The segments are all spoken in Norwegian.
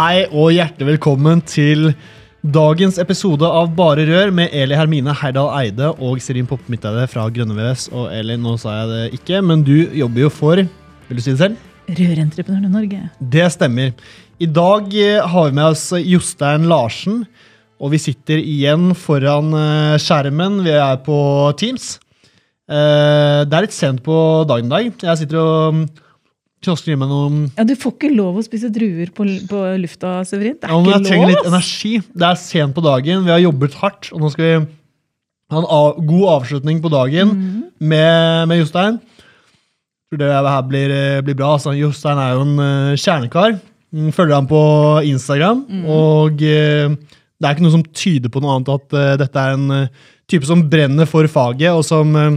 Hei og hjertelig velkommen til dagens episode av Bare Rør med Eli Hermine Herdal Eide og Serin Poppe Midteide fra Grønne VVS. Og Eli, nå sa jeg det ikke, men du jobber jo for Vil du si det selv? Rørentreprenørene Norge. Det stemmer. I dag eh, har vi med oss Jostein Larsen, og vi sitter igjen foran eh, skjermen. Vi er på Teams. Eh, Det er litt sent på dagen i dag. Jeg sitter og kiosker i meg noen Ja, Du får ikke lov å spise druer på, på lufta, Severin. Det er Ja, men jeg ikke trenger lov! litt energi. Det er sent på dagen. Vi har jobbet hardt, og nå skal vi ha en av, god avslutning på dagen Mhm. med, med Jostein. Tror det her blir, blir bra. Altså, Jostein er jo en eh, kjernekar. Mm, Følger han på Instagram. Og eh, det er ikke noe som tyder på noe annet at eh, dette er en eh, type som brenner for faget, og som, eh,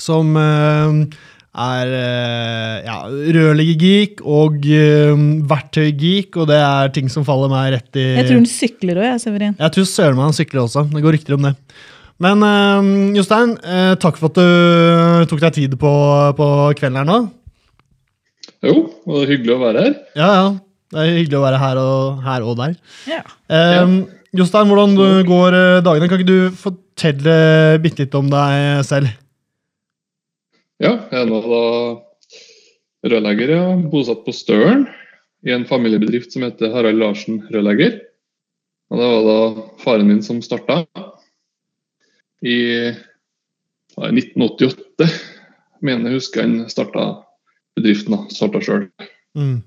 som eh, er eh, ja, rørleggergeek og uh, verktøygeek, og det er ting som faller meg rett i Jeg tror hun sykler òg, jeg, Severin. Jeg tror søren meg han sykler også. Det går rykter om det. Men eh, Jostein, uh, takk for at du tok deg tid på, på kvelden her nå. Jo, det er hyggelig å være her. Ja, ja. Det er hyggelig å være her og, her og der. Ja. Um, Jostein, hvordan går dagene? Kan ikke du fortelle bitte litt om deg selv? Ja, jeg er nå da rørlegger, ja. bosatt på Støren. I en familiebedrift som heter Harald Larsen Rørlegger. Og det var da faren min som starta. I 1988, mener jeg husker han starta bedriften. da, Starta sjøl. Mm.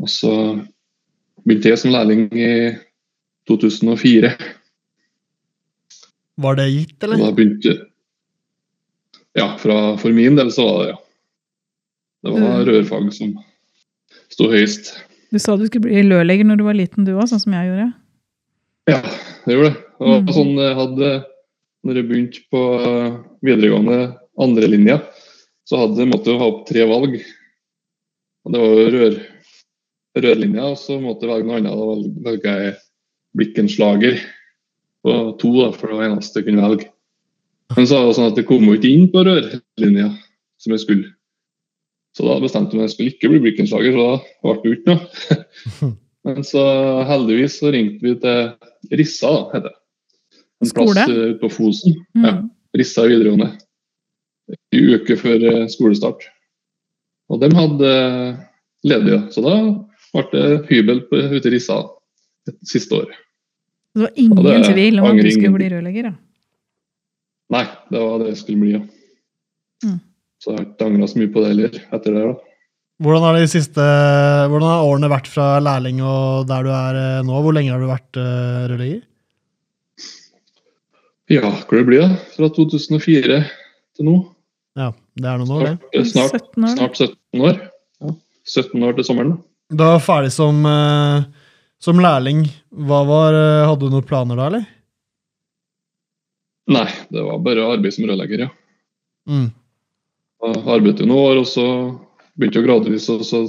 Og så begynte jeg som lærling i 2004. Var det gitt, Og eller? da begynte Ja, fra, for min del så var det ja. Det var Mm. rørfag som sto høyest. Du sa du skulle bli lørlegger når du var liten, du òg, sånn som jeg gjorde. Ja, det gjorde det. Det var Mm. sånn jeg hadde Når jeg begynte på videregående andre linja, så hadde jeg måtte jeg ha opp tre valg. Og det var jo rør, rørlinja, og så måtte jeg velge noe annet. Da velga jeg blikkenslager på to, da, for det var det eneste jeg kunne velge. Men så var det sånn at det kom jo ikke inn på rørlinja som jeg skulle. Så da bestemte jeg meg jeg skulle ikke bli blikkenslager, så da ble det ikke noe. Men så heldigvis så ringte vi til Rissa, da, heter det. En Skole? plass eh, ute på Fosen. Mm. Ja, Rissa videregående. En uke før eh, skolestart. Og de hadde ledige, ledig, så da ble det hybel ute i Rissa det siste året. Det var ingen tvil om at du skulle bli rørlegger. da. Nei, det var det jeg skulle bli, ja. Mm. Så jeg har ikke angra så mye på det heller etter det. da. Hvordan har, de siste, hvordan har årene vært fra lærling og der du er eh, nå? Hvor lenge har du vært uh, rørlegger? Ja, hvor det blir det? Fra 2004 til nå. Ja, det er noen år, det. Snart, 17 år. snart 17 år. Ja, 17 år til sommeren. da. Ferdig som, eh, som lærling. Hva var, hadde du noen planer da, eller? Nei, det var bare arbeid som rørlegger, ja. Mm. Jeg arbeidet jo noen år, og så begynte jeg gradvis. Og så,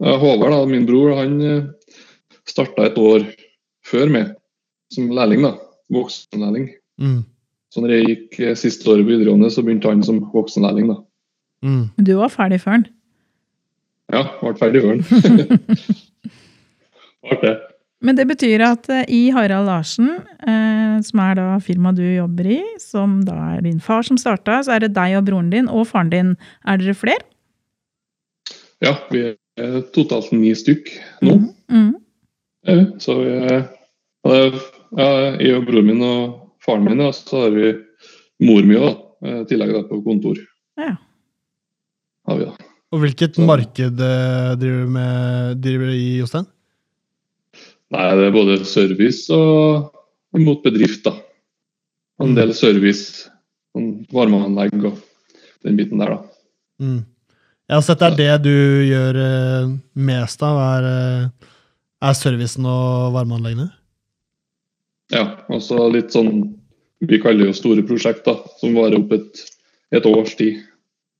Håvard, da, min bror, han starta et år før meg som lærling. da, Voksenlærling. Mm. Så når jeg gikk eh, siste året på videregående, så begynte han som voksenlærling. da. Mm. Du var ferdig før den. Ja, ble ferdig før han. Artig. Men det betyr at eh, i Harald Larsen, eh, som er da firmaet du jobber i, som da er din far som starta, så er det deg og broren din og faren din. Er dere flere? Ja, vi er totalt ni stykk nå. Mm, mm. Så vi er, ja, jeg og broren min og faren min, og så har vi mor mi òg, i tillegg da, på kontor. Ja. Har vi da. Og hvilket Så- marked eh, driver du med driver i, Jostein? Nei, det er både service og mot bedrift, da. En del service. sånn varmeanlegg og den biten der, da. Mm. Jeg har sett det er det du gjør eh, mest av, er, eh, er servicen og varmeanleggene? Ja, og så litt sånn Vi kaller det jo store prosjekter som varer opp et, et års tid.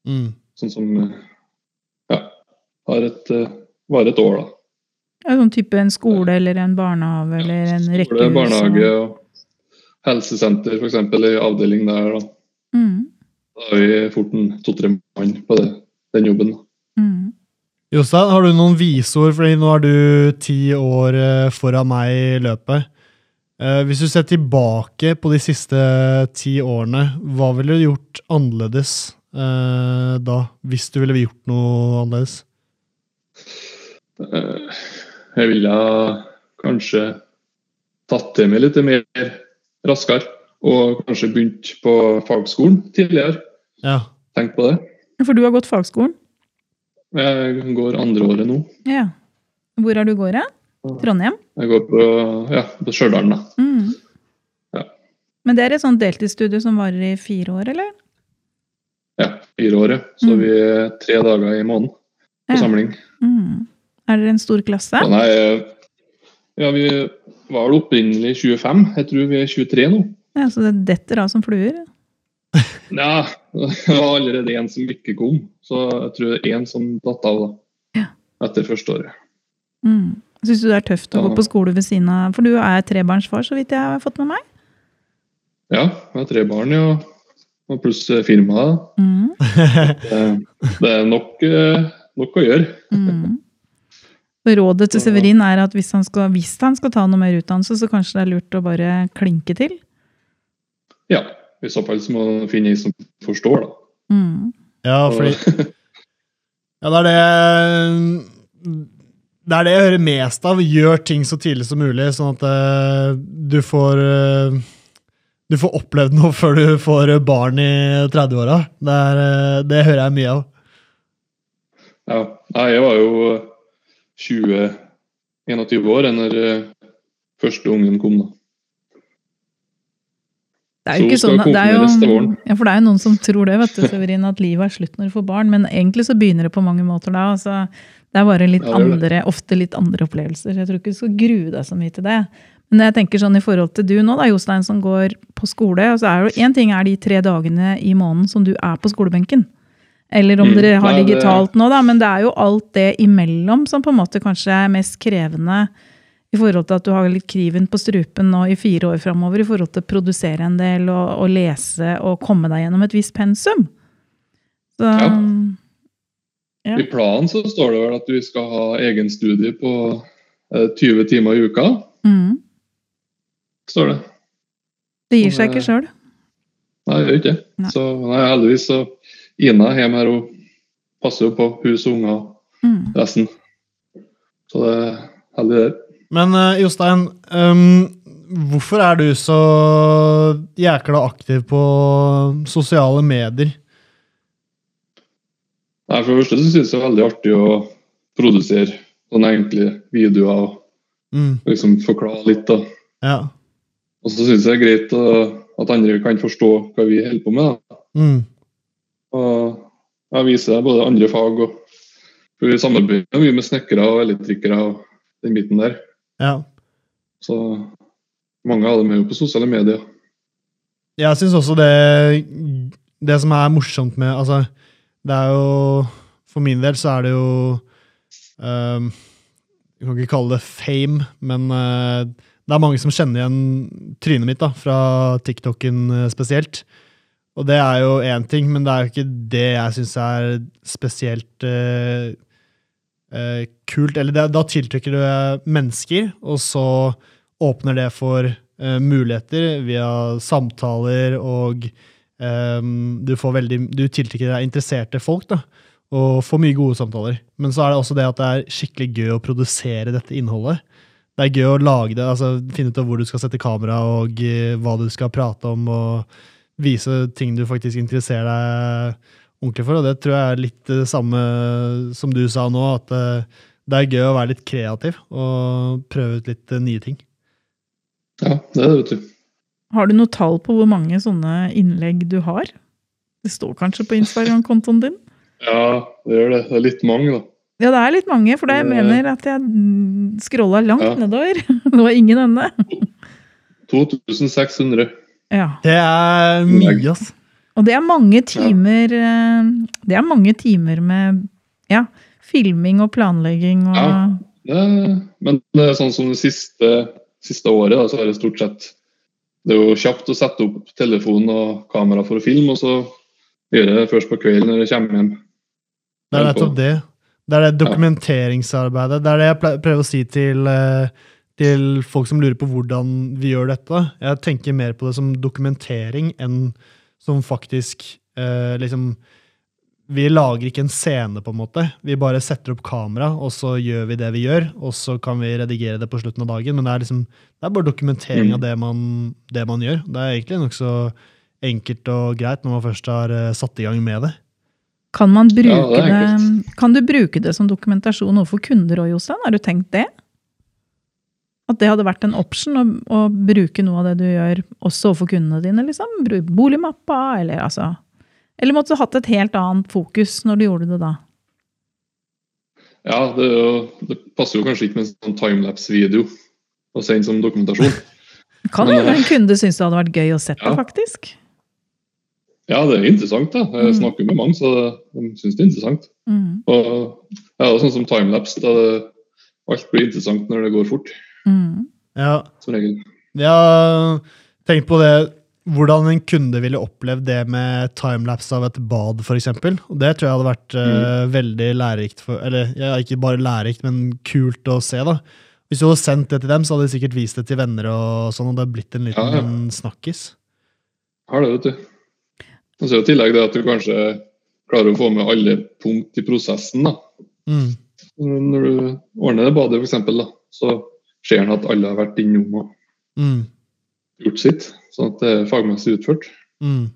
Mm. Sånn som eh, ja, har et, varer et år, da. Ja, sånn type en skole eller en barnehage eller en Skole, rekkehus. barnehage og helsesenter, f.eks. i avdeling der. Da. Mm, da har vi fort en to-tre mann på det, den jobben. mm. Jostein, har du noen visord, fordi nå er du ti år eh, foran meg i løpet. Eh, Hvis du ser tilbake på de siste ti årene, hva ville du gjort annerledes eh, da? Hvis du ville gjort noe annerledes? Eh, Jeg ville kanskje tatt til meg litt mer raskere. Og kanskje begynt på fagskolen tidligere. Ja. Tenk på det. For du har gått fagskolen? Jeg går andre året nå. Ja. Hvor er du går, hen? Trondheim? Jeg går på, ja, på Stjørdal. da. Mm. Ja. Men det er et sånt deltidsstudie som varer i fire år, eller? Ja, fire år. ja. Så Mm. vi er tre dager i måneden på Ja. samling. Mm. Er dere en stor klasse? Ja, nei, ja, vi var vel opprinnelig 25. Jeg tror vi er 23 nå. Ja, så det detter av som fluer? Ja, det var allerede en som ikke kom, så jeg tror det er en som datt av da. Ja. etter første året. Mm. Syns du det er tøft å Ja. gå på skole ved siden av For du er trebarnsfar, så vidt jeg har fått med meg? Ja, jeg har tre barn, ja. Og pluss firmaet. firma. da. Mm. Det, det er nok, eh, nok å gjøre. Mm. Så Rådet til Severin er at hvis han, skal, hvis han skal ta noe mer utdannelse, så kanskje det er lurt å bare klinke til? Ja, i så fall så må man finne en som forstår, da. Mm. Ja, fordi Ja, det er det Det er det jeg hører mest av. Gjør ting så tidlig som mulig, sånn at eh, du får eh, Du får opplevd noe før du får barn i 30-åra. Det, eh, det hører jeg mye av. Ja, nei, jeg var jo 20-21 år når eh, første ungen kom, da. Det er jo ikke sånn, det er jo, ja, for det er jo noen som tror det, vet du, Severin, at livet er slutt når du får barn. Men egentlig så begynner det på mange måter da. Altså, det er bare litt Ja, det det. andre, ofte litt andre opplevelser. Jeg tror ikke du skal grue deg så mye til det. Men jeg tenker sånn i forhold til du nå, da, Jostein, som går på skole. og så er Én ting er de tre dagene i måneden som du er på skolebenken. Eller om Mm, dere har nei, det- digitalt nå, da. Men det er jo alt det imellom som på en måte kanskje er mest krevende i forhold til at du har litt kriven på strupen nå i fire år framover i forhold til å produsere en del og, og lese og komme deg gjennom et visst pensum. Så Ja. Ja. I planen så står det vel at vi skal ha egen studie på eh, 20 timer i uka, mm, står det. det gir seg ikke sjøl. Nei, det gjør ikke det. Så nei, heldigvis så Ina er hjemme her og passer jo på hus og unger og Mm. resten. Så det er heldig der. Men eh, Jostein, um, hvorfor er du så jækla aktiv på sosiale medier? Nei, For det første så synes jeg det er veldig artig å produsere sånne enkle videoer og Mm, liksom forklare litt. da. ja. Og så syns jeg det er greit at andre kan forstå hva vi holder på med. da. Mm, Og jeg viser både andre fag og for Vi samarbeider mye med snekkere og elektrikere og den biten der. ja. Så mange av dem er jo på sosiale medier. Jeg syns også det Det som er morsomt med Altså, det er jo For min del så er det jo um, Jeg kan ikke kalle det fame, men uh, det er mange som kjenner igjen trynet mitt da, fra TikToken eh, spesielt. Og det er jo én ting, men det er jo ikke det jeg syns er spesielt uh, uh, kult. Eller det, da tiltrekker du mennesker, og så åpner det for uh, muligheter via samtaler, og um, du, veldig, du tiltrekker deg interesserte folk, da, og får mye gode samtaler. Men så er det også det at det er skikkelig gøy å produsere dette innholdet. Det er gøy å lage det, altså finne ut av hvor du skal sette kamera, og hva du skal prate om, og vise ting du faktisk interesserer deg ordentlig for. Og det tror jeg er litt det samme som du sa nå, at eh, det er gøy å være litt kreativ og prøve ut litt eh, nye ting. Ja, det er det, vet du. Har du noe tall på hvor mange sånne innlegg du har? Det står kanskje på Instagram-kontoen din? Ja, det gjør det. Det er litt mange, da. Ja, det er litt mange, for jeg mener at jeg scrolla langt Ja. nedover. Det var ingen ende. 2600. Ja. Det er mye, ass. Og det er mange timer eh, Det er mange timer med ja, filming og planlegging og Ja. Det, men det er sånn som det siste, siste året, da, så er det stort sett Det er jo kjapt å sette opp telefon og kamera for å filme, og så gjøre det først på kvelden når jeg kommer hjem. Det er nettopp det. Det er det dokumenteringsarbeidet. Det er det jeg prøver å si til, eh, til folk som lurer på hvordan vi gjør dette. Jeg tenker mer på det som dokumentering enn som faktisk eh, liksom Vi lager ikke en scene, på en måte. Vi bare setter opp kamera, og så gjør vi det vi gjør. Og så kan vi redigere det på slutten av dagen. Men det er liksom det er bare dokumentering Mm. av det man, det man gjør. Det er egentlig nokså enkelt og greit når man først har eh, satt i gang med det. Kan man bruke Ja, det det. Kan du bruke det som dokumentasjon overfor kunder òg, Jostein? Har du tenkt det? At det hadde vært en option å, å bruke noe av det du gjør også overfor kundene dine? liksom? Boligmappa, eller altså Eller måtte du hatt et helt annet fokus når du gjorde det da? Ja, det, det passer jo kanskje ikke med en sånn timelapse-video å sende som dokumentasjon. Kan jo hende eh, en kunde synes det hadde vært gøy å se ja. det, faktisk. Ja, det er interessant. da. Jeg Mm. snakker med mange, så de syns det er interessant. Mm. Og ja, det er sånn som timelapse, alt blir interessant når det går fort, Mm. Ja, som regel. Jeg har tenkt på det, hvordan en kunde ville opplevd det med timelapse av et bad, f.eks. Og det tror jeg hadde vært eh, veldig lærerikt for Eller ja, ikke bare lærerikt, men kult å se, da. Hvis du hadde sendt det til dem, så hadde de sikkert vist det til venner, og sånn, og det hadde blitt en liten Ja, ja. snakkis. Har det, vet du. Og så er det i tillegg det at du kanskje klarer å få med alle punkt i prosessen. da. Mm. Når du ordner det badet, f.eks., da, så ser han at alle har vært innom og Mm. gjort sitt. Sånn at det er fagmessig utført. Mm.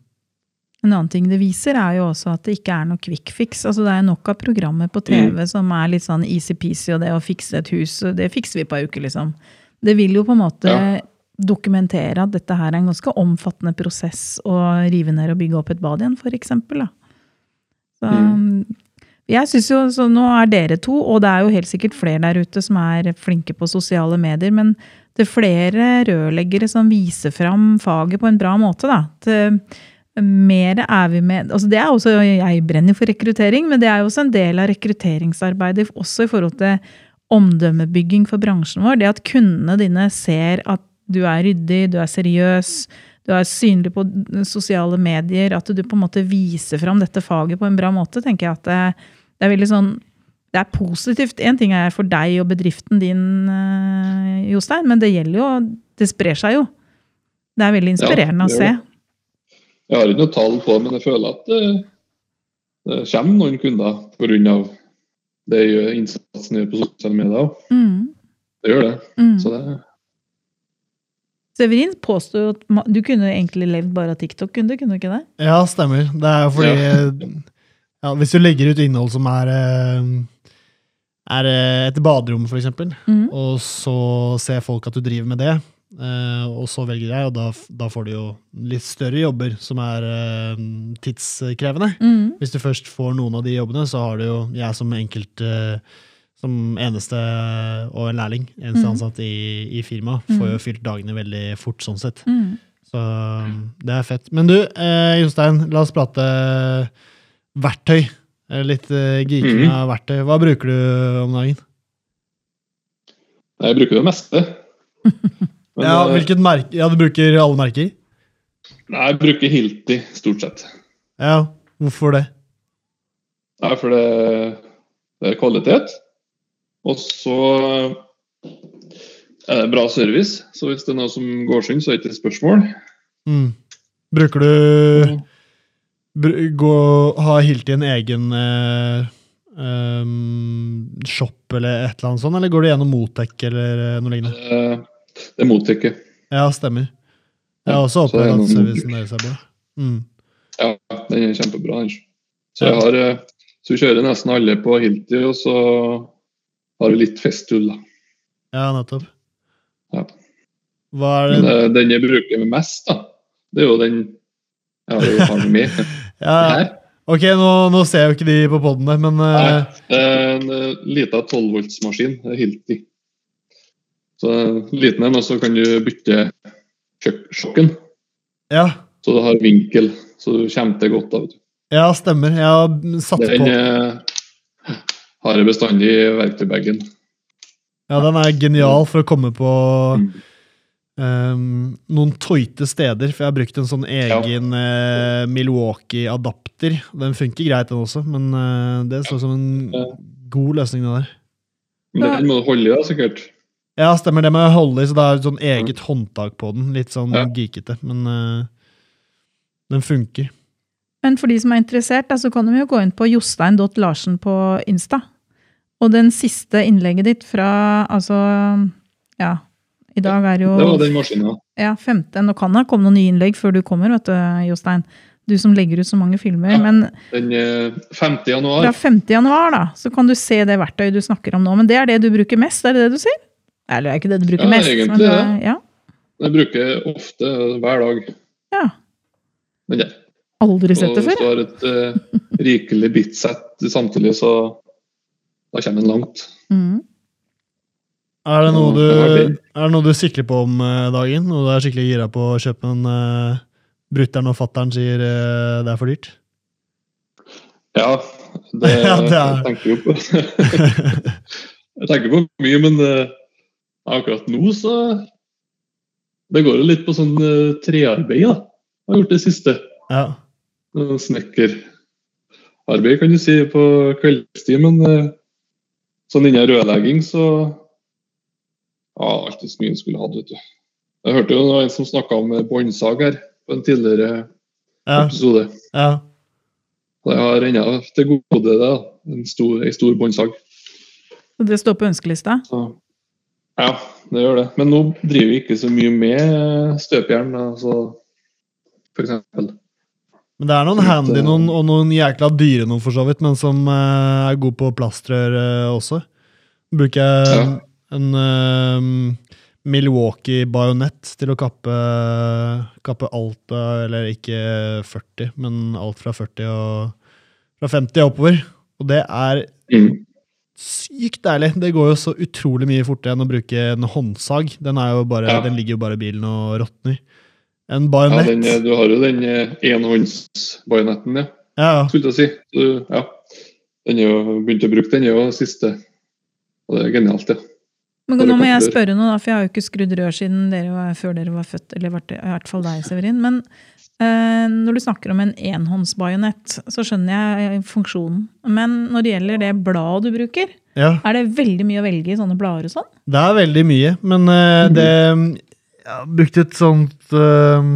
En annen ting det viser, er jo også at det ikke er noe quick fix. Altså, det er nok av programmer på TV som er litt sånn easy-peasy, og det å fikse et hus, det fikser vi på ei uke, liksom. Det vil jo på en måte Ja. dokumentere at dette her er en ganske omfattende prosess å rive ned og bygge opp et bad igjen, for eksempel. Da. Så, Mm. Jeg synes jo, så Nå er dere to, og det er jo helt sikkert flere der ute som er flinke på sosiale medier, men det er flere rørleggere som viser fram faget på en bra måte. da. Til, mer er vi med altså det er også, Jeg brenner for rekruttering, men det er jo også en del av rekrutteringsarbeidet også i forhold til omdømmebygging for bransjen vår. Det at kundene dine ser at du er ryddig, du er seriøs, du er synlig på sosiale medier, at du på en måte viser fram dette faget på en bra måte, tenker jeg at det, er veldig sånn det er positivt. Én ting er for deg og bedriften din, eh, Jostein, men det gjelder jo Det sprer seg jo. Det er veldig inspirerende Ja, å se. Jeg har ikke noe tall på det, men jeg føler at det, det kommer noen kunder pga. det gjør- innsatsen gjør på sosiale medier. Mm, Det gjør det. mm. Så det Severin påstår jo at du kunne egentlig levd bare av TikTok, kunne du kunne du ikke det? Ja, stemmer. Det er jo fordi ja, Hvis du legger ut innhold som er, eh, er eh, et baderom, f.eks., Mm. og så ser folk at du driver med det, eh, og så velger jeg, og da, da får du jo litt større jobber som er tidskrevende. Mm. Hvis du først får noen av de jobbene, så har du jo jeg som enkelt som eneste og en lærling, eneste Mm. ansatt i, i firmaet, får jo fylt dagene veldig fort sånn sett. Mm. Så det er fett. Men du, eh, Jostein, la oss prate verktøy. Eh, Litt uh, geeking Mhm. av verktøy. Hva bruker du om dagen? Jeg bruker det meste. Men ja, eh, hvilket merke? Ja, du bruker alle merker? nei, jeg bruker Hilti stort sett. Ja, hvorfor det? Nei, for det, det er kvalitet. Og så er det bra service. Så hvis det er noe som går synd, så er det ikke et spørsmål. Mm. Bruker du br gå, Ha Hilti en egen eh, um, shop eller et eller annet sånt, eller går du gjennom Motec eller eh, noe lignende? Eh, Det er Motec, Ja, stemmer. Jeg har også Så opplevd at servicen deres er bra. Mm. Ja, den er kjempebra. den. Så jeg har eh, så vi kjører nesten alle på Hilti, og så har vi litt festull. da. Ja, nettopp. Ja. Hva er det? Men, den jeg bruker mest, da, det er jo den jeg har jo har med Ja, ok, nå, nå ser jeg jo ikke de på poden der, men Nei, eh, en uh, liten 12-voltsmaskin. det er Hilti. Så eh, liten en, og så kan du bytte sjok- sjokken, ja. så du har vinkel. Så du kommer til godt. av. Ja, stemmer. Jeg har satt Den på Den har jeg bestandig i verktøybagen. Ja, den er genial for å komme på Mm. Ehm, noen toite steder. For jeg har brukt en sånn egen eh, Milwaukee-adapter. Den funker greit, den også, men uh, det står som en Ja. god løsning, det der. Men den må du holde i, da, sikkert. Ja, stemmer det må jeg holde i, så det er et sånn eget håndtak på den. Litt sånn Ja. geekete, men uh, den funker. Men for de som er interessert, da, så kan de jo gå inn på jostein.larsen på Insta. Og den siste innlegget ditt fra altså Ja, i dag er jo Det var den maskinen. ja, femte. Nå kan det komme noen nye innlegg før du kommer, vet du, Jostein. Du som legger ut så mange filmer. Ja. Men Den eh, 5. januar. fra 5. januar, da, så kan du se det verktøyet du snakker om nå. Men det er det du bruker mest, er det det du sier? Eller det er ikke det du bruker Ja, mest. egentlig men det. ja. Jeg bruker ofte eh, hver dag. ja. Men ja. Aldri sett Og det hvis før. du har et uh, rikelig bitsett samtidig, så da kommer en langt. Mm. Er det noe du, det er det noe du sikler på om eh, dagen? Noe du er skikkelig gira på å kjøpe, men uh, brutter'n og fatter'n sier uh, det er for dyrt? Ja, det, Ja, det er- jeg tenker jo på Jeg tenker på mye, men uh, akkurat nå så Det går jo litt på sånn uh, trearbeid, da. Jeg har gjort det siste. ja. Snekkerarbeid, kan du si, på kveldstid, men sånn innen rørlegging så Ja, alltid så mye en skulle hatt, vet du. Jeg hørte jo en som snakka om eh, båndsag her på en tidligere Ja. episode. ja. Jeg har ennå til gode det. En stor, en stor båndsag. Så det står på ønskelista. Så, ja, det gjør det. Men nå driver vi ikke så mye med støpejern, altså, for eksempel. Men det er noen handy eh, noen, og noen jækla dyre noen, for så vidt, men som eh, er god på plastrør eh, også. Bruker jeg Ja. En, en eh, Milwaukee bajonett til å kappe, kappe alt av Eller ikke 40, men alt fra 40 og fra 50 og oppover. Og det er Mm. sykt deilig. Det går jo så utrolig mye fortere enn å bruke en håndsag. Den, bare, Ja. den ligger jo bare i bilen og råtner. En Ja, bajonett den, eh, du har jo den eh, enhåndsbajonetten, ja. ja, ja. skulle jeg si. Du, ja. Den er jo begynt å bruke den, er jo siste. Og det er genialt, ja. Men nå må jeg spørre noe, da, for jeg har jo ikke skrudd rør siden dere var, før dere var født. Eller i hvert fall deg, Severin. Men eh, når du snakker om en enhåndsbajonett, så skjønner jeg funksjonen. Men når det gjelder det bladet du bruker, ja. er det veldig mye å velge i sånne blader og sånn? Det er veldig mye, men eh, det Jeg har brukt et sånt eh,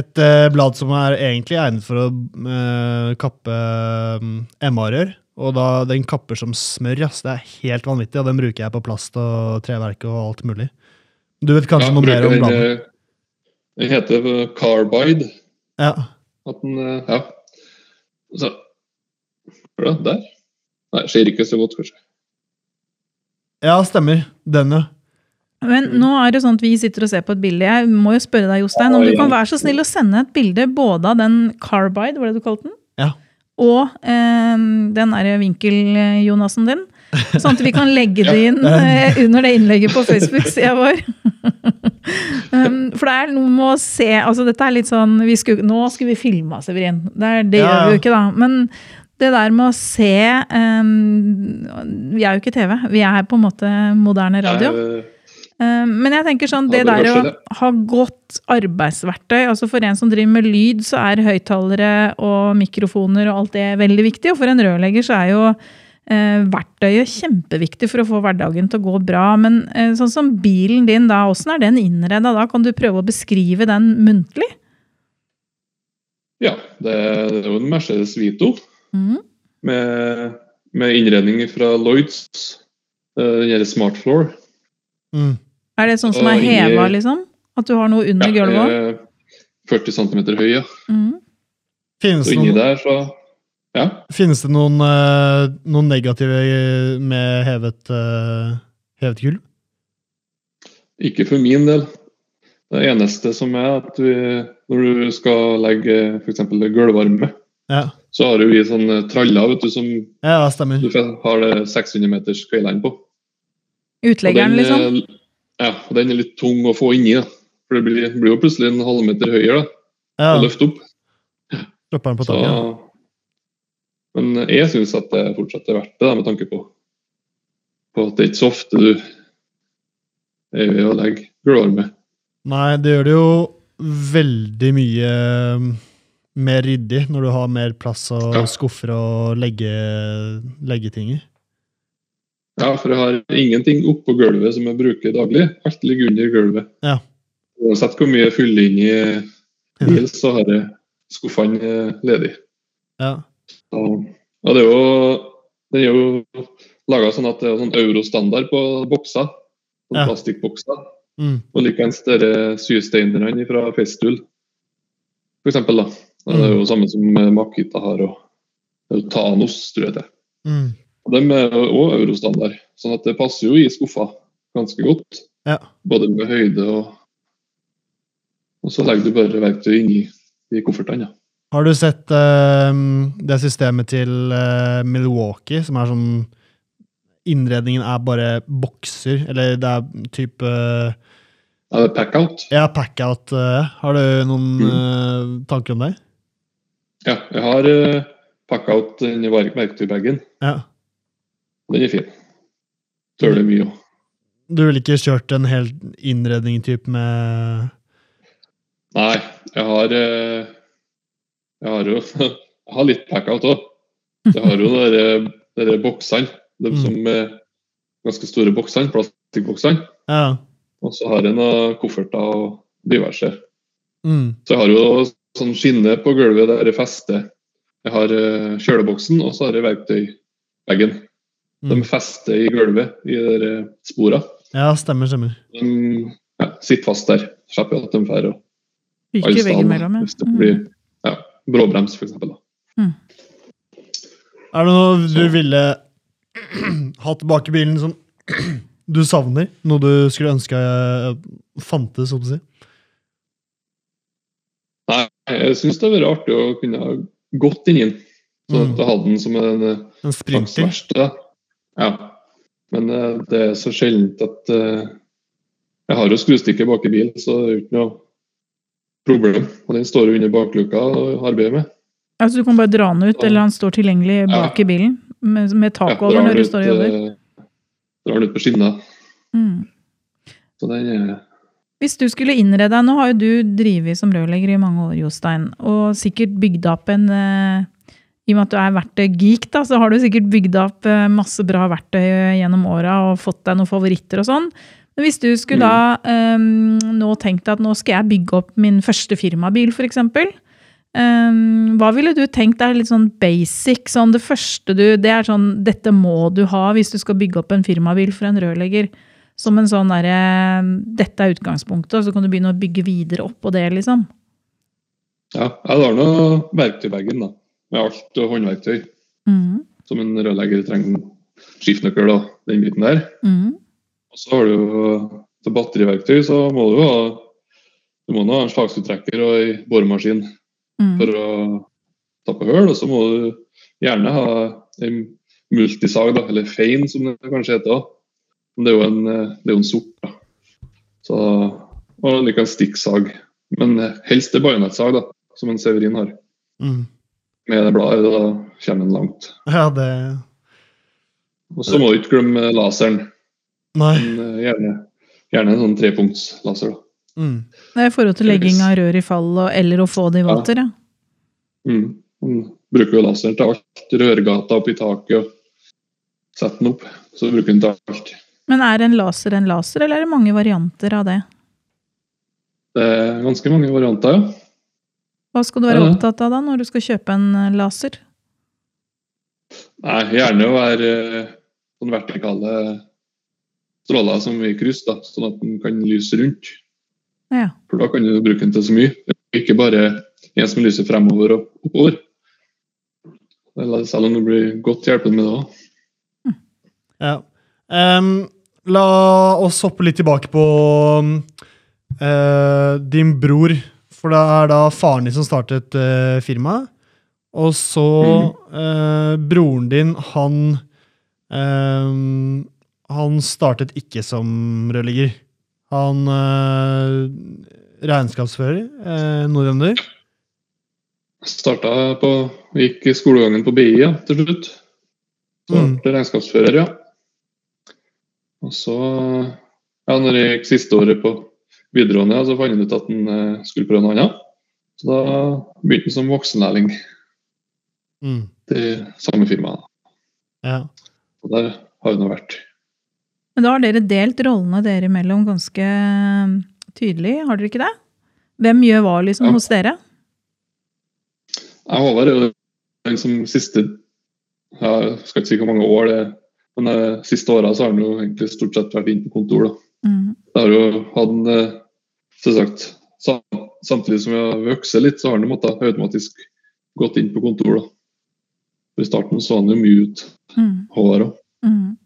Et eh, blad som er egentlig egnet for å eh, kappe um, MA-rør. Og da, den kapper som smør. Ass. Det er helt vanvittig, og den bruker jeg på plast og treverk og alt mulig. Du vet kanskje ja noe mer om den, bladet? eh, Den heter eh, Carbide. Ja. At den, eh, ja. Så Hva er det? Der? Nei, ser ikke så godt, kanskje. ja, stemmer. Den, ja. Men nå er det sånn at vi sitter og ser på et bilde. Jeg må jo spørre deg, Jostein, om du kan være så snill å sende et bilde både av den Carbide, var det du kalte den? Ja. Og eh, den derre vinkel-Jonassen din. Sånn at vi kan legge det inn eh, under det innlegget på Facebook-sida vår. um, for det er noe med å se altså Dette er litt sånn vi skulle, Nå skulle vi filma, Severin. Det, er, det Ja, gjør vi jo ikke, da. Men det der med å se um, Vi er jo ikke TV. Vi er på en måte moderne radio. Ja, Eh, Men jeg tenker sånn, Ja, det der er å ha godt arbeidsverktøy altså For en som driver med lyd, så er høyttalere og mikrofoner og alt det veldig viktig. Og for en rørlegger så er jo eh, verktøyet kjempeviktig for å få hverdagen til å gå bra. Men eh, sånn som bilen din, da, åssen er den innreda da? Kan du prøve å beskrive den muntlig? ja, det er, er jo en Mercedes Vito mm. med, med innredning fra Lloyds. eh, Den gjelder Smart Floor. Mm. Er det sånn som er heva, liksom? At du har noe under Ja, gulvet òg? eh, 40 cm høy, ja. Mm. Finnes, noen, der, så Ja. finnes det noen, eh, noen negative med hevet, eh, hevet gulv? ikke for min del. Det eneste som er at vi, når du skal legge f.eks. gulvvarme, Ja, så har vi sånne traller vet du, som ja du har det 600 meters kveilene på. Utleggeren, den, liksom. Ja, og den er litt tung å få inni. da. For det blir, blir jo plutselig en halvmeter høyere da, Ja, å løfte opp. dropper den på taket. Ja. men jeg syns at det fortsatt er verdt det, da, med tanke på, på at det er ikke så ofte du er ved å legge gulvarme. Nei, det gjør det jo veldig mye um, mer ryddig når du har mer plass og Ja. skuffer å legge, legge ting i. Ja, for jeg har ingenting oppå gulvet som jeg bruker daglig. Alt ligger under gulvet. Ja. Uansett hvor mye jeg fyller inn i bil, så har jeg skuffene eh, ledig. Ja. Og, og det er jo, den er jo laga sånn at det er sånn eurostandard på bokser. Sånn Ja. Plastikkbokser. Mm. Og likeens systeinerne fra eksempel. Da. Det er jo samme som Makita har, og Thanos, tror jeg det er. Mm. De er òg eurostandard, sånn at det passer jo i skuffa ganske godt. Ja. Både med høyde og Og så legger du bare verktøy inni i koffertene. Ja. Har du sett uh, det systemet til uh, Milwaukee, som er sånn Innredningen er bare bokser, eller det er type uh, Ja, pack-out. Ja, pack-out. Uh, har du noen uh, tanker om det? Ja, jeg har pack-out inni verk- verktøybagen. Ja. Den er fin. Tøler mye òg. Du ville ikke kjørt en hel innredning type med Nei, jeg har eh, Jeg har jo jeg har litt pack-out òg. Jeg har jo de der boksene. De Mm. som er ganske store boksene. Plastikkboksene. Ja. Og så har jeg noen kofferter og diverse. Mm. Så jeg har jo sånn skinne på gulvet der jeg fester. Jeg har eh, kjøleboksen, og så har jeg verktøybagen. De Mm. fester i gulvet i de eh, spora. ja, stemmer, stemmer. De ja, sitter fast der. Slipper at de drar og Ryker alle steder, veggimellom, Hvis det ja. blir ja, bråbrems, f.eks. Er det noe du Så- ville ha tilbake i bilen som du savner? Noe du skulle ønske eh, fantes, så å si? Nei, jeg syns det hadde vært artig å kunne ha gått inn i den. Så Mm. at jeg hadde den som en eh, En sprinter? Ja. Men eh, det er så sjeldent at eh, Jeg har jo skrustikker bak i bilen, så det er jo ikke noe problem. Og den står jo under bakluka og arbeider med. Altså, du kan bare dra den ut, Ja. eller han står tilgjengelig bak Ja. i bilen med, med tak Ja, over når du står og jobber. eh, Drar den ut på skinner. Mm. Så den er Hvis du skulle innrede deg, nå har jo du drevet som rørlegger i mange år, Jostein, og sikkert bygd opp en eh, I og med at du er verktøygeek, da, så har du sikkert bygd opp eh, masse bra verktøy gjennom åra og fått deg noen favoritter og sånn. Men hvis du skulle da um, nå tenkt at nå skal jeg bygge opp min første firmabil, f.eks. Um, hva ville du tenkt er litt sånn basic? Sånn det første du Det er sånn Dette må du ha hvis du skal bygge opp en firmabil for en rørlegger. Som en sånn derre Dette er utgangspunktet, og så kan du begynne å bygge videre opp på det, liksom. Ja, jeg har nå verktøybagen, da. Med alt og håndverktøy. Mm. Som en rørlegger trenger skiftenøkkel og den biten der. Mm. Og så har du jo til batteriverktøy, så må du jo ha du må nå ha en slagsuttrekker og ei boremaskin Mm. for å tappe høl. Og så må du gjerne ha en multisag, da, eller fein som det kanskje heter. Men det er jo en, det er jo en sort. da. Så, og like en stikksag. Men helst det bajonettsag, da, som en Severin har. Mm. Med det bladet, da kommer en langt. Ja, det Og så må du ikke glemme laseren. Nei. Men, eh, gjerne, gjerne en sånn trepunktslaser. da. Mm. Det er i forhold til legging av rør i fall og, eller å få det i vater, ja. Mm. Man bruker jo laseren til alt. Rørgata oppi taket og setter den opp. Så bruker den til alt. Men er en laser en laser, eller er det mange varianter av det? Det er ganske mange varianter, ja. Hva skal du være opptatt av da når du skal kjøpe en eh, laser? Nei, gjerne å være på sånn vertikale stråler som i kryss, da, sånn at den kan lyse rundt. Ja. For da kan du bruke den til så mye. Ikke bare en som lyser fremover og oppover. Eller Selv om du blir godt hjulpet med det òg. Ja. Um, la oss hoppe litt tilbake på uh, din bror. For det er da faren din som startet uh, firmaet. Og så eh, broren din, han uh, Han startet ikke som rørlegger. Han regnskapsfører, uh, Nordrønder. Starta på Gikk skolegangen på BI ja, til slutt. Så Mm. regnskapsfører, ja. Og så, ja, når jeg gikk siste året på videregående, og så fant jeg ut at han eh, skulle prøve noe annet. Så da begynte han som voksenlærling Mm. til samme firma. Ja. Og der har han vært. Men da har dere delt rollene dere imellom ganske eh, tydelig, har dere ikke det? Hvem gjør hva liksom Ja. hos dere? Jeg Håvard er jo den som siste Jeg skal ikke si hvor mange år det er, men de siste åra har han jo egentlig stort sett vært inne på kontor. da. Mm. Det har jo hatt eh, selvsagt Samtidig som vi har vokst litt, så har han måttet automatisk gått inn på kontor. da. For I starten så han jo mye ut, Mm. Håvard òg. Mm.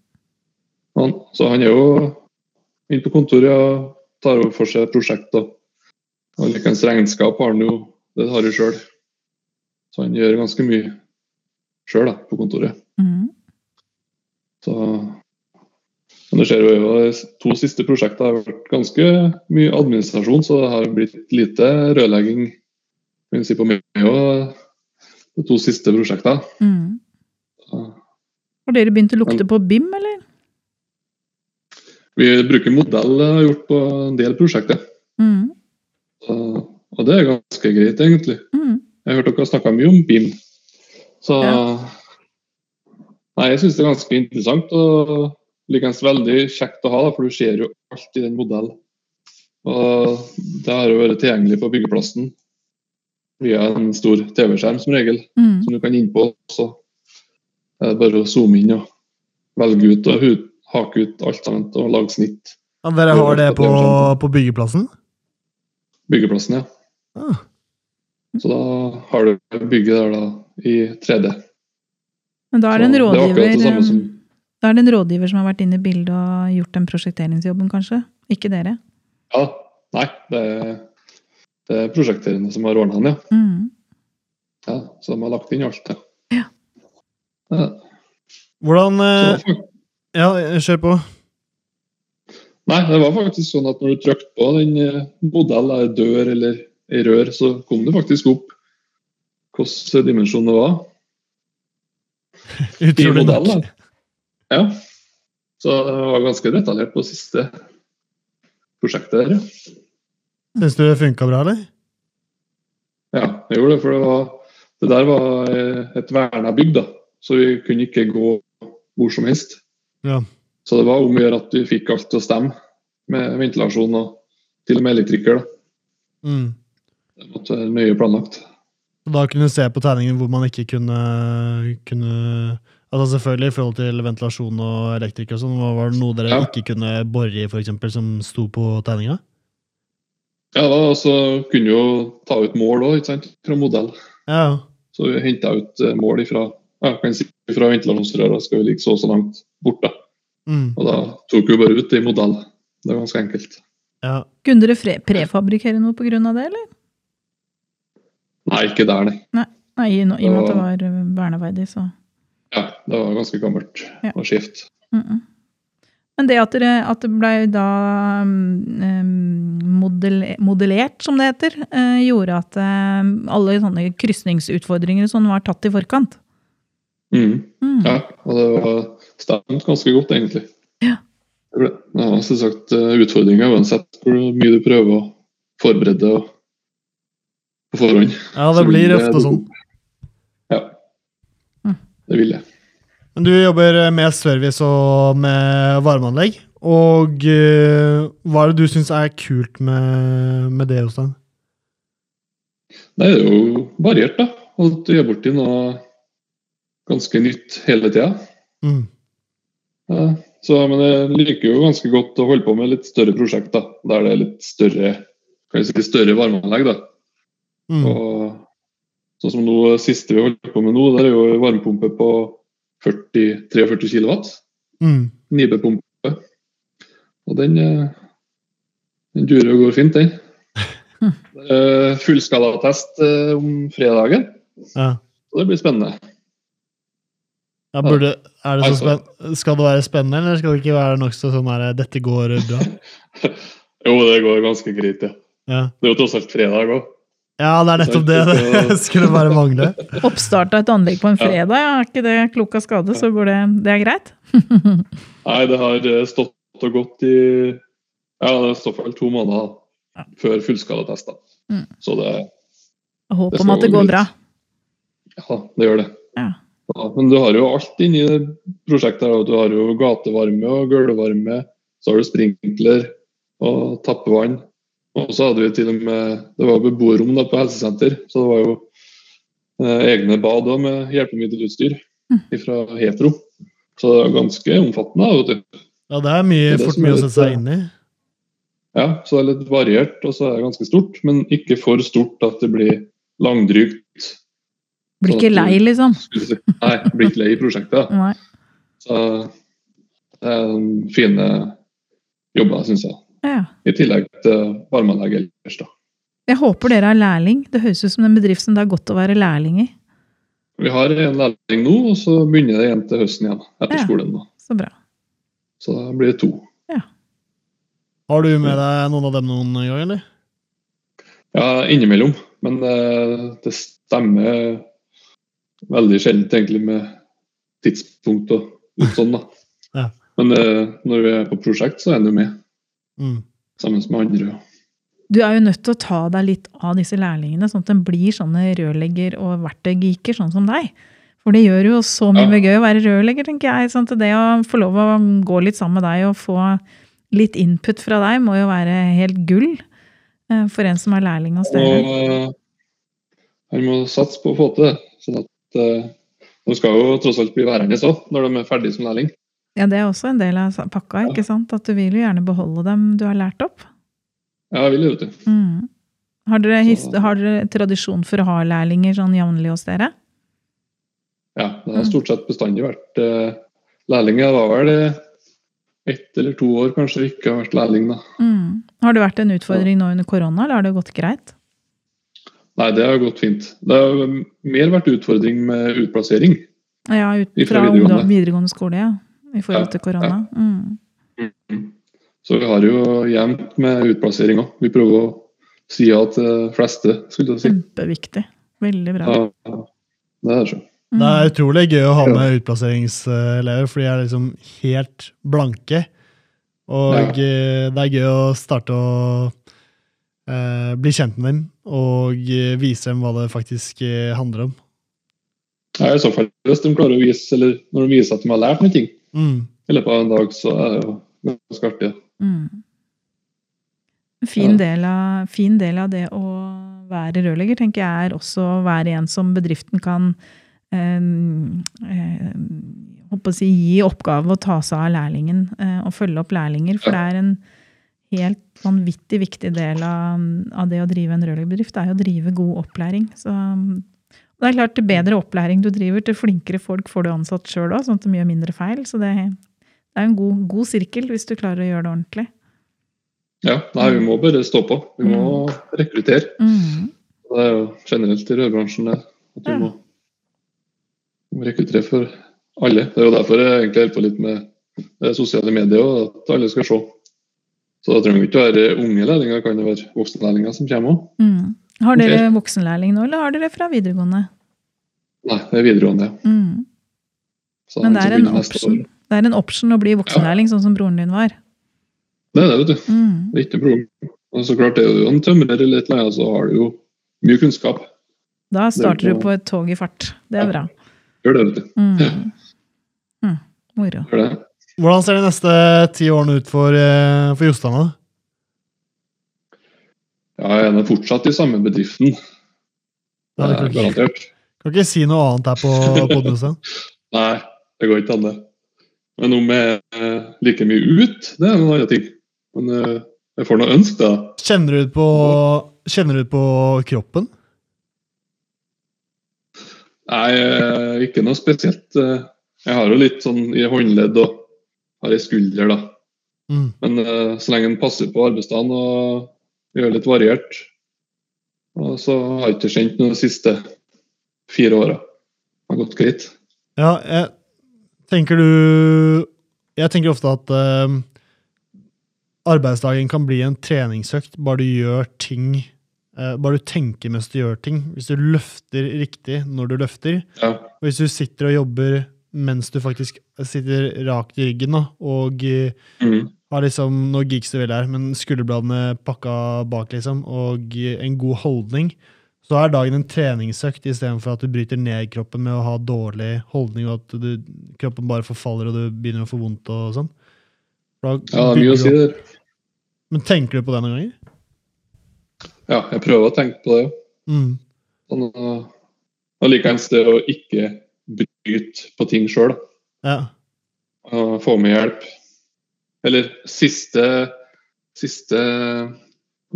Han, så han er jo inn på kontoret og tar over for seg prosjekter. Hans regnskap har han jo, det har han sjøl. Så han gjør ganske mye sjøl på kontoret. Mm. Så men det ser jo de to siste prosjektene har vært ganske mye administrasjon, så det har blitt lite rørlegging kan si, på meg òg de to siste prosjektene. Mm. Har dere begynt å lukte på BIM, eller? Vi bruker modell har gjort på en del prosjekter, Mm. så, og det er ganske greit, egentlig. Mm. Jeg har hørt dere snakke mye om BIM. Så Ja. Nei, jeg syns det er ganske interessant og likeens veldig kjekt å ha, for du ser jo alt i den modellen. Og det har jo vært tilgjengelig på byggeplassen via en stor TV-skjerm som regel, Mm. som du kan inn på. Så er det bare å zoome inn og velge ut og hake ut alt sammen og lage snitt. Ja, dere har det på, på byggeplassen? Byggeplassen, ja. Ah. Så da har du bygget der da i 3D. Men da er det en rådgiver det er akkurat det samme som- eh, Da er det en rådgiver som har vært inne i bildet og gjort den prosjekteringsjobben, kanskje? Ikke dere? Ja, nei, det er, det er prosjekterende som har ordna den, ja. Mm. ja. Så de har lagt inn alt, ja. Ja. ja. Hvordan eh, Ja, kjør på. Nei, det var faktisk sånn at når du trykte på den eh, modellen, ei dør eller ei rør, så kom det faktisk opp hvilken dimensjon det var i Utrolig nok. Ja. Så det var ganske detaljert på siste prosjektet der. Syns du det funka bra, eller? Ja, jeg gjorde det, for det, var, det der var eh, et verna bygg, da. Så vi kunne ikke gå hvor som helst. Ja. Så det var om å gjøre at vi fikk alt til å stemme, med ventilasjon og til og med elektriker. da. Mm. Det måtte være nøye planlagt. Og Da kunne du se på tegningen hvor man ikke kunne, kunne Altså Selvfølgelig i forhold til ventilasjon og elektriker og sånn, var det noe dere Ja. ikke kunne bore i, eksempel, som sto på tegninga? Ja, da, og så kunne jo ta ut mål òg, fra modell. Ja. Så vi henta ut eh, mål ifra, ja, kan si, fra ventilasjonsrøra, skal vi ligge så og så langt bort. da. Mm. Og da tok vi bare ut i modell. Det var ganske enkelt. ja. Kunne dere fre- prefabrikere noe pga. det, eller? Nei, ikke der, nei. Nei, i, i og med at det var verneverdig, så Ja, Det var ganske gammelt Ja. skifte. skjevt. mm -mm. Men det at, dere, at det ble da um, modell, modellert, som det heter, uh, gjorde at eh, alle sånne krysningsutfordringer sånn var tatt i forkant. Mm. Mm. Ja, og det var stemt ganske godt, egentlig. Ja. Det ble- var selvsagt eh, utfordringer uansett hvor mye du prøver å forberede deg på forhånd. ja, det blir ofte sånn. Det vil jeg. Men du jobber med service og med varmeanlegg. Og eh, hva er det du syns er kult med, med det, Jostein? Det er jo variert, da. At du gjør borti noe ganske nytt hele tida. Mm. Ja, så, men jeg liker jo ganske godt å holde på med litt større prosjekt, da. Der det er litt større kan jeg si, større varmeanlegg. da. Mm. Og sånn som nå, siste vi holder på med nå, der er jo varmepumpe på 40, 43 kW. Mm. Nibepumpe. Og den, eh, den durer og går fint, den. Er Fullskalatest eh, om fredagen, Ja. så det blir spennende. Ja, burde, er det så spenn skal det være spennende, eller skal det ikke være nokså sånn her 'dette går bra'? Jo, det går ganske greit, ja. Ja, Det er jo tross alt fredag òg. Ja det er nettopp det. Det skulle bare mangle. Oppstart av et anlegg på en fredag, ja, er ikke det klok av skade, så går det, det er greit? Nei, det har eh, stått og gått i Ja, det står vel to måneder Ja. før fullskalatest. Mm. Så det, Håp Det om at det går bra. ja, det gjør det. Ja. Ja, men du har jo alt inni det prosjektet. her, Du har jo gatevarme og gulvvarme. Så har du sprinkler og tappevann. Og så hadde vi til og med Det var beboerrom på helsesenter, så det var jo eh, egne bad òg med hjelpemiddelutstyr fra Hetero. Så det er ganske omfattende. vet du. Ja, det er mye, Det fort mye å sette seg inn i. Ja, så det er litt variert, og så er det ganske stort. Men ikke for stort at det blir langdrygt. Blir ikke lei, liksom. Nei, blir ikke lei i prosjektet. Nei. Så det er en fine jobber, syns jeg. Ja. I tillegg til varmeanlegg ellers, da. Jeg håper dere er lærling. Det høres ut som en bedrift som det er godt å være lærling i. Vi har en lærling nå, og så begynner det igjen til høsten igjen. Etter Ja. skolen. da. Så bra. Så da blir det to. Har du med deg noen av dem noen gang, eller? Ja, innimellom. Men eh, det stemmer veldig sjeldent egentlig med tidspunkt og litt sånn, da. Ja. Men eh, når vi er på prosjekt, så er du med. Mm. Sammen med andre. Du er jo nødt til å ta deg litt av disse lærlingene, sånn at de blir sånne rørlegger- og verktøygeeker, sånn som deg. For det gjør jo så mye Ja. gøy å være rørlegger, tenker jeg. Sånn at det å få lov å gå litt sammen med deg og få litt input fra deg, må jo være helt gull eh, for en som er lærling hos Og dere. Og han må satse på å få til det. Sånn at eh, de skal jo tross alt bli værende så, når de er ferdige som lærling. Ja, det er også en del av pakka, ikke sant? At du vil jo gjerne beholde dem du har lært opp. Ja, jeg vil jo det. Mm. Har, dere, har dere tradisjon for å ha lærlinger sånn jevnlig hos dere? Ja, det har stort sett bestandig vært uh, lærlinger. Det var vel eh, ett eller to år kanskje vi ikke har vært lærling, da. Mm. Har det vært en utfordring nå under korona, eller har det gått greit? Nei, det har gått fint. Det har mer vært utfordring med utplassering. Ja, ut fra videregående. videregående skole, ja. I forhold til korona. Mm. Så vi har jo jevnt med utplassering òg. Vi prøver å si ja til fleste, skulle jeg si. Kjempeviktig. Veldig bra. Ja, det er det. så. Mm. Det er utrolig gøy å ha med utplasseringselever, for de er liksom helt blanke. Og Ja. eh, det er gøy å starte å eh, bli kjent med dem og eh, vise dem hva det faktisk eh, handler om. Ja, I så fall, hvis de klarer å vise, eller når de viser at de har lært noe Mm. i løpet av en dag, så er det jo ganske artig. Mm. Fin, Ja. del av, fin del av det å være rørlegger, tenker jeg, er også å være en som bedriften kan eh, eh, si, gi oppgave å ta seg av lærlingen eh, og følge opp lærlinger. For det er en helt vanvittig viktig del av, av det å drive en rørleggerbedrift. Det er jo å drive god opplæring. Så det er klart, til bedre opplæring du driver, til flinkere folk får du ansatt sjøl òg, sånn at de gjør mindre feil. Så det, det er en god, god sirkel hvis du klarer å gjøre det ordentlig. Ja, nei, vi må bare stå på. Vi må rekruttere. Mm. Det er jo generelt i rørbransjen det, at vi Ja. må, må rekruttere for alle. Det er jo derfor jeg egentlig holder på litt med eh, sosiale medier, og at alle skal se. Så da trenger vi ikke være unge lærlinger, kan det være voksenlærlinger som kommer òg. Mm. Har dere Ok. voksenlærling nå, eller har dere fra videregående? Nei, det er videregående. Mm. Så Men det er, en begynner option. det er en option å bli voksenlærling, sånn som broren din var. Det er det, vet du. Mm. Det er ikke noe problem. Og så klart, er du en tømrer eller et eller annet, så har du jo mye kunnskap. Da starter Det er du på et tog i fart. Det er Ja. bra. Gjør det, vet du. Mm. Mm. Moro. Gjør det. Hvordan ser de neste ti årene ut for, eh, for Jostein? Ja, jeg er fortsatt i samme bedriften. Det Det er garantert. Kan ikke si noe annet her på podkasten. Nei, det går ikke an, det. Men om jeg eh, like mye ut, det er en annen ting. Men eh, jeg får nå ønske, da. Kjenner du ut på, kjenner du på kroppen? Nei, eh, ikke noe spesielt. Eh, Jeg har jo litt sånn i håndledd og har ei skulder, da. Mm. Men eh, så lenge en passer på arbeidsdagen og gjør litt variert, og så har jeg ikke kjent noe siste fire åra. Har gått greit. Ja, jeg tenker du Jeg tenker ofte at uh, arbeidsdagen kan bli en treningsøkt bare du gjør ting uh, Bare du tenker mens du gjør ting. Hvis du løfter riktig når du løfter. Ja. Og hvis du sitter og jobber mens du faktisk sitter rakt i ryggen da, og Mm. har liksom Nå gikk det veldig her, men skulderbladene pakka bak, liksom, og en god holdning, så er dagen en treningsøkt istedenfor at du bryter ned kroppen med å ha dårlig holdning, og at du, kroppen bare forfaller og du begynner å få vondt og sånn. Da ja, det er mye å si der. Men tenker du på det noen ganger? Ja, jeg prøver å tenke på det. jo. Mm. Sånn, og likeens det å ikke bryte på ting sjøl. Ja. Få med hjelp. Eller siste, siste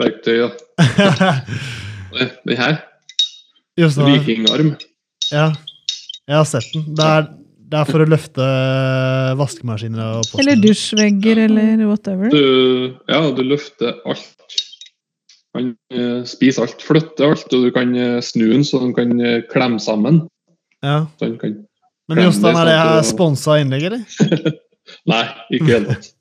verktøy, da. Den her. Vikingarm. Ja, jeg har sett den. Det er, det er for å løfte vaskemaskiner og posten. Eller dusjvegger, eller whatever. Du, ja, du løfter alt. Han eh, spiser alt, flytter alt, og du kan eh, snu den så den kan eh, klemme sammen. Ja. Så den kan... Men Jostein, er det er sponsa innlegg, eller? Nei, ikke i det hele tatt.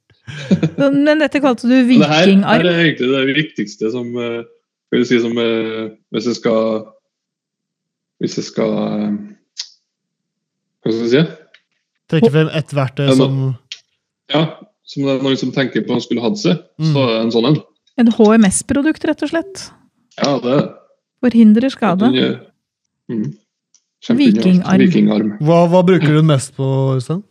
Men dette kalte du vikingarm? Det her, her er egentlig det viktigste som eh, Skal vi si som eh, Hvis jeg skal Hvis jeg skal eh, Hva skal jeg si? Trekke frem ett verktøy som Ja, som det er noen som tenker på han skulle hatt seg, Mm. så er en sånn en. Et HMS-produkt, rett og slett. Ja, det er det. Forhindrer skade. Mm. Vikingarm. Vikingarm. hva, hva bruker du den mest på, Øystein?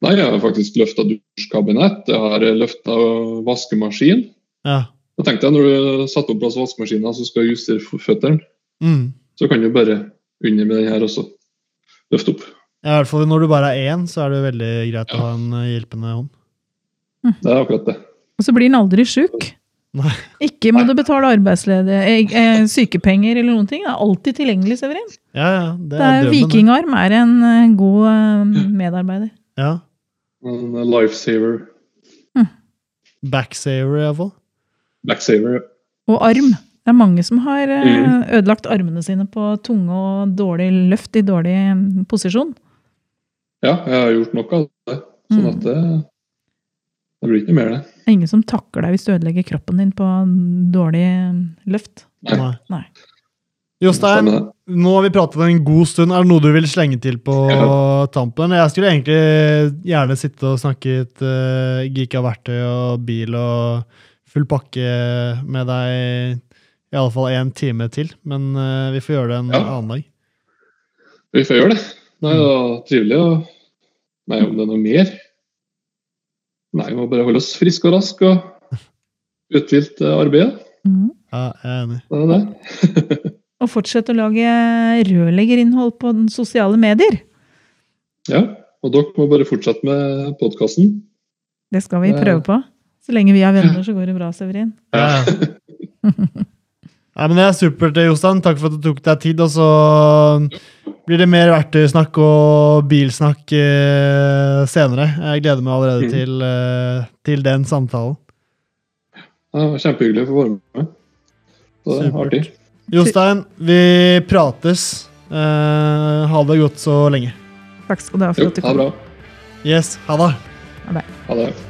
Nei, jeg har faktisk løfta dusjkabinett. Jeg har løfta vaskemaskin. Ja. Da tenkte jeg Når du setter opp plass vaskemaskinen så skal justere føttene, Mm. så kan du bare under med den her også løfte opp. Ja, I hvert fall når du bare er én, så er det veldig greit å ha en eh, hjelpende hånd. Det er akkurat det. Og så blir den aldri sjuk. Nei. Ikke må du betale arbeidsledige, eh, sykepenger eller noen ting. Det er alltid tilgjengelig, Severin. Ja, ja, det Det er er drømmen. Vikingarm er en eh, god eh, medarbeider. Ja. En lifesaver. Backsaver, iallfall. Backsaver. Og arm. Det er mange som har eh, Mm. ødelagt armene sine på tunge og dårlig løft i dårlig eh, posisjon. Ja, jeg har gjort nok av det. Sånn Mm. at det, det blir ikke noe mer, det. Det er ingen som takker deg hvis du ødelegger kroppen din på dårlig eh, løft. Nei. Nei. Nei. Jostein, nå har vi pratet en god stund. Er det noe du vil slenge til på Ja. tampen? Jeg skulle egentlig gjerne sitte og snakket uh, geek av verktøy og bil og full pakke med deg i alle fall en time til. Men uh, vi får gjøre det en Ja. annen dag. Vi får gjøre det. Det er jo trivelig. Og... Nei, om det er noe mer? Nei, vi må bare holde oss friske og raske og uthvilt eh, arbeid. Mhm. Ja, jeg er enig. Det er det. Og fortsette å lage rørleggerinnhold på den sosiale medier. Ja, og dere må bare fortsette med podkasten. Det skal vi prøve på. Så lenge vi er venner, så går det bra, Severin. Ja. Nei, men Det er supert, Jostein. Takk for at du tok deg tid. Og så blir det mer verktøysnakk og bilsnakk eh, senere. Jeg gleder meg allerede mm. til, eh, til den samtalen. Ja, Kjempehyggelig å få være med. Så det er artig. Jostein, vi prates. Eh, ha det godt så lenge. Takk skal du ha for Jo, at du ha det bra. Yes, ha det. Ha det.